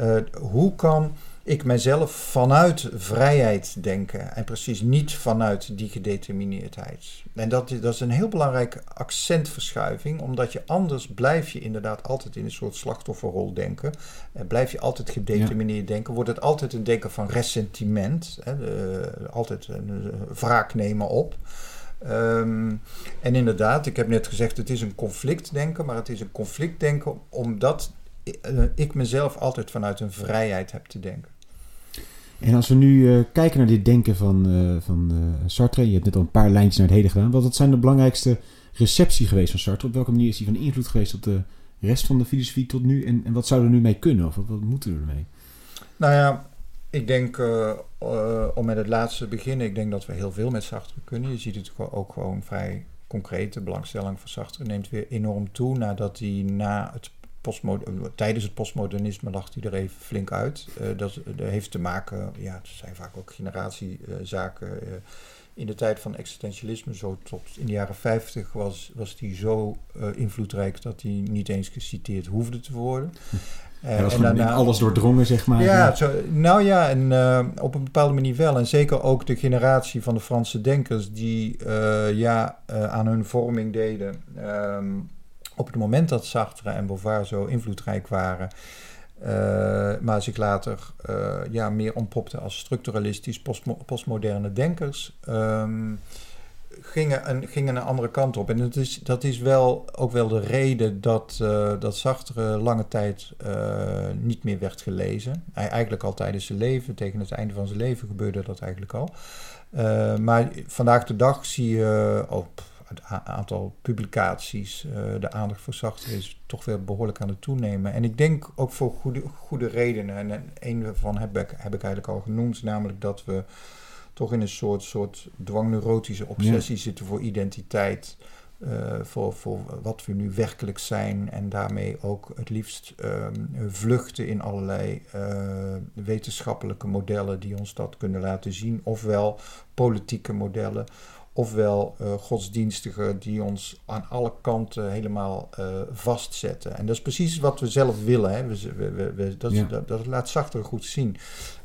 uh, hoe kan ik mezelf vanuit vrijheid denken en precies niet vanuit die gedetermineerdheid. En dat, dat is een heel belangrijke accentverschuiving, omdat je anders blijf je inderdaad altijd in een soort slachtofferrol denken. En blijf je altijd gedetermineerd ja. denken, wordt het altijd een denken van ressentiment, hè, de, altijd een wraak nemen op. Um, en inderdaad, ik heb net gezegd, het is een conflictdenken, maar het is een conflictdenken omdat ik mezelf altijd vanuit een vrijheid heb te denken. En als we nu uh, kijken naar dit denken van, uh, van uh, Sartre, je hebt net al een paar lijntjes naar het heden gedaan. Wat zijn de belangrijkste receptie geweest van Sartre? Op welke manier is hij van invloed geweest op de rest van de filosofie tot nu? En, en wat zouden we er nu mee kunnen? Of wat, moeten we ermee? Nou ja, ik denk, om met het laatste te beginnen, ik denk dat we heel veel met Sartre kunnen. Je ziet het ook gewoon vrij concreet. De belangstelling voor Sartre neemt weer enorm toe nadat hij na het tijdens het postmodernisme lag hij er even flink uit. Uh, dat, dat, heeft te maken, ja, het zijn vaak ook generatiezaken. Uh, in de tijd van existentialisme, zo tot in de jaren 50, was, was die zo uh, invloedrijk dat hij niet eens geciteerd hoefde te worden. Hij was en daarna, alles doordrongen, zeg maar. Ja, zo, nou ja, en op een bepaalde manier wel. En zeker ook de generatie van de Franse denkers die ja, aan hun vorming deden. Um, op het moment dat Sartre en Beauvoir zo invloedrijk waren, uh, maar zich later uh, ja, meer ontpopten als structuralistisch postmo postmoderne denkers, um, gingen, een, gingen een andere kant op. En dat is, dat is wel ook wel de reden dat, uh, dat Sartre lange tijd niet meer werd gelezen. Hij, eigenlijk al tijdens zijn leven, tegen het einde van zijn leven gebeurde dat eigenlijk al. maar vandaag de dag zie je op het aantal publicaties, uh, de aandacht voor Sartre is toch weer behoorlijk aan het toenemen. En ik denk ook voor goede, goede redenen. En een daarvan heb ik, heb ik eigenlijk al genoemd, namelijk dat we toch in een soort, soort dwangneurotische obsessie ja. zitten voor identiteit. Uh, voor, voor wat we nu werkelijk zijn en daarmee ook het liefst um, vluchten in allerlei uh, wetenschappelijke modellen die ons dat kunnen laten zien, ofwel politieke modellen, ofwel uh, godsdienstigen die ons aan alle kanten helemaal uh, vastzetten. En dat is precies wat we zelf willen. Hè. We, we, we, dat, ja. dat, dat, laat zachter goed zien.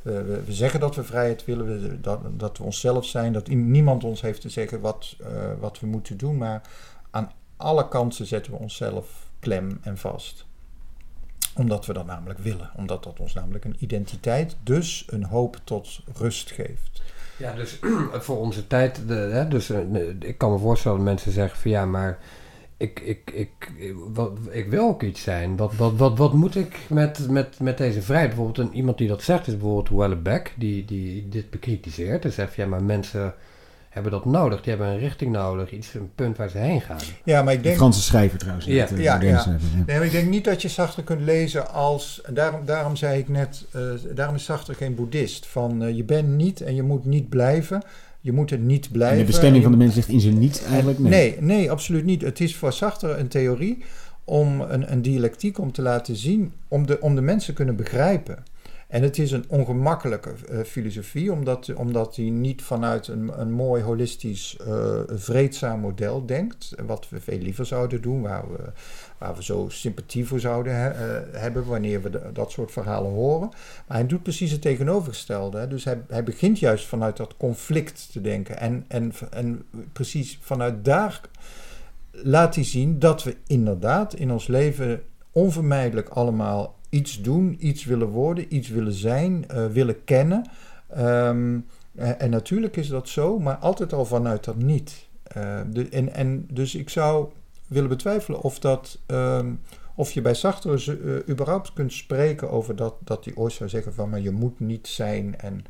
we, zeggen dat we vrijheid willen, dat, dat we onszelf zijn, dat niemand ons heeft te zeggen wat, wat we moeten doen, maar aan alle kanten zetten we onszelf klem en vast omdat we dat namelijk willen. Omdat dat ons namelijk een identiteit, dus een hoop tot rust geeft. Ja, dus voor onze tijd, de, hè, dus, ik kan me voorstellen dat mensen zeggen van ja, maar ik, ik, ik, wat, ik wil ook iets zijn. Wat, wat, wat, wat moet ik met, met, met deze vrijheid? Bijvoorbeeld een, iemand die dat zegt is bijvoorbeeld Wellebeck, die, die dit bekritiseert. En zegt, ja, maar mensen hebben dat nodig. Die hebben een richting nodig, iets, een punt waar ze heen gaan. Ja, maar ik denk... Franse schrijver trouwens. Ja. net, eh, Ja, moderne ja. schrijver, ja. Nee, maar ik denk niet dat je Sartre kunt lezen als... en Daarom, daarom zei ik net, eh, daarom is Sartre geen boeddhist. Van eh, je bent niet en je moet niet blijven. Je moet het niet blijven. En de bestemming van de mens ligt in zijn niet eigenlijk? Nee. Nee, nee, absoluut niet. Het is voor Sartre een theorie om een, een dialectiek om te laten zien, om de, om de mensen te kunnen begrijpen. En het is een ongemakkelijke eh, filosofie, omdat, omdat hij niet vanuit een, een mooi holistisch, eh, vreedzaam model denkt. Wat we veel liever zouden doen, waar we, waar we zo sympathie voor zouden eh, hebben wanneer we dat soort verhalen horen. Maar hij doet precies het tegenovergestelde. Hè. Dus hij, hij begint juist vanuit dat conflict te denken. En, en, en precies vanuit daar laat hij zien dat we inderdaad in ons leven onvermijdelijk allemaal iets doen, iets willen worden, iets willen zijn, eh, willen kennen. Ehm, eh, en natuurlijk is dat zo, maar altijd al vanuit dat niet. Eh, en, en dus ik zou willen betwijfelen of dat. ehm, of je bij Sartre überhaupt kunt spreken over dat, dat hij ooit zou zeggen van maar je moet niet zijn en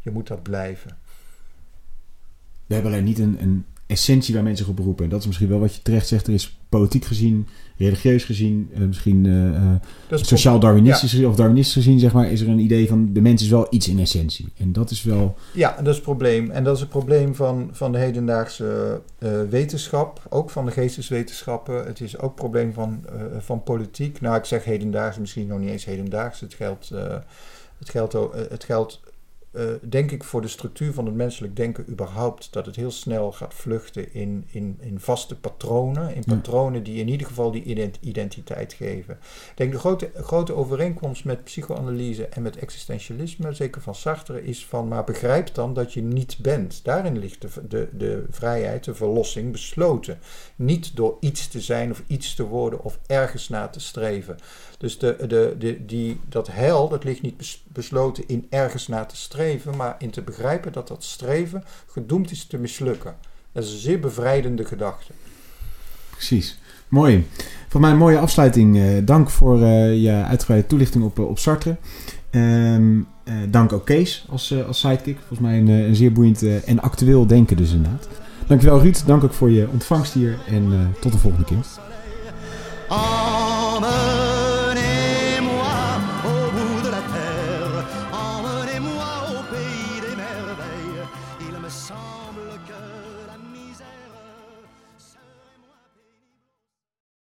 je moet dat blijven. We hebben alleen niet een, een essentie waar mensen op beroepen. En dat is misschien wel wat je terecht zegt. Er is politiek gezien, religieus gezien, eh, misschien eh, eh, sociaal-darwinistisch gezien, of darwinistisch gezien, zeg maar, is er een idee van de mens is wel iets in essentie. En dat is wel. Ja, dat is het probleem. En dat is het probleem van, van de hedendaagse wetenschap, ook van de geesteswetenschappen. Het is ook het probleem van, van politiek. Nou, ik zeg hedendaags, misschien nog niet eens hedendaags. Het geldt, het geldt, het geldt eh, denk ik voor de structuur van het menselijk denken überhaupt, dat het heel snel gaat vluchten in, in, in vaste patronen. In Ja. patronen die in ieder geval die ident- identiteit geven. Ik denk de grote, grote overeenkomst met psychoanalyse en met existentialisme, zeker van Sartre, is van maar begrijp dan dat je niet bent. Daarin ligt de, de, de vrijheid, de verlossing besloten. Niet door iets te zijn of iets te worden of ergens naar te streven. Dus de, de, de, die, dat heil, dat ligt niet bes- besloten in ergens naar te streven, maar in te begrijpen dat dat streven gedoemd is te mislukken. Dat is een zeer bevrijdende gedachte. Precies. Mooi. Voor mij een mooie afsluiting. Eh, dank voor eh, je uitgebreide toelichting op, eh, op Sartre. Ehm, eh, dank ook Kees als, als sidekick. Volgens mij een, een zeer boeiend en actueel denken dus inderdaad. Dankjewel Ruud. Dank ook voor je ontvangst hier. En eh, tot de volgende keer.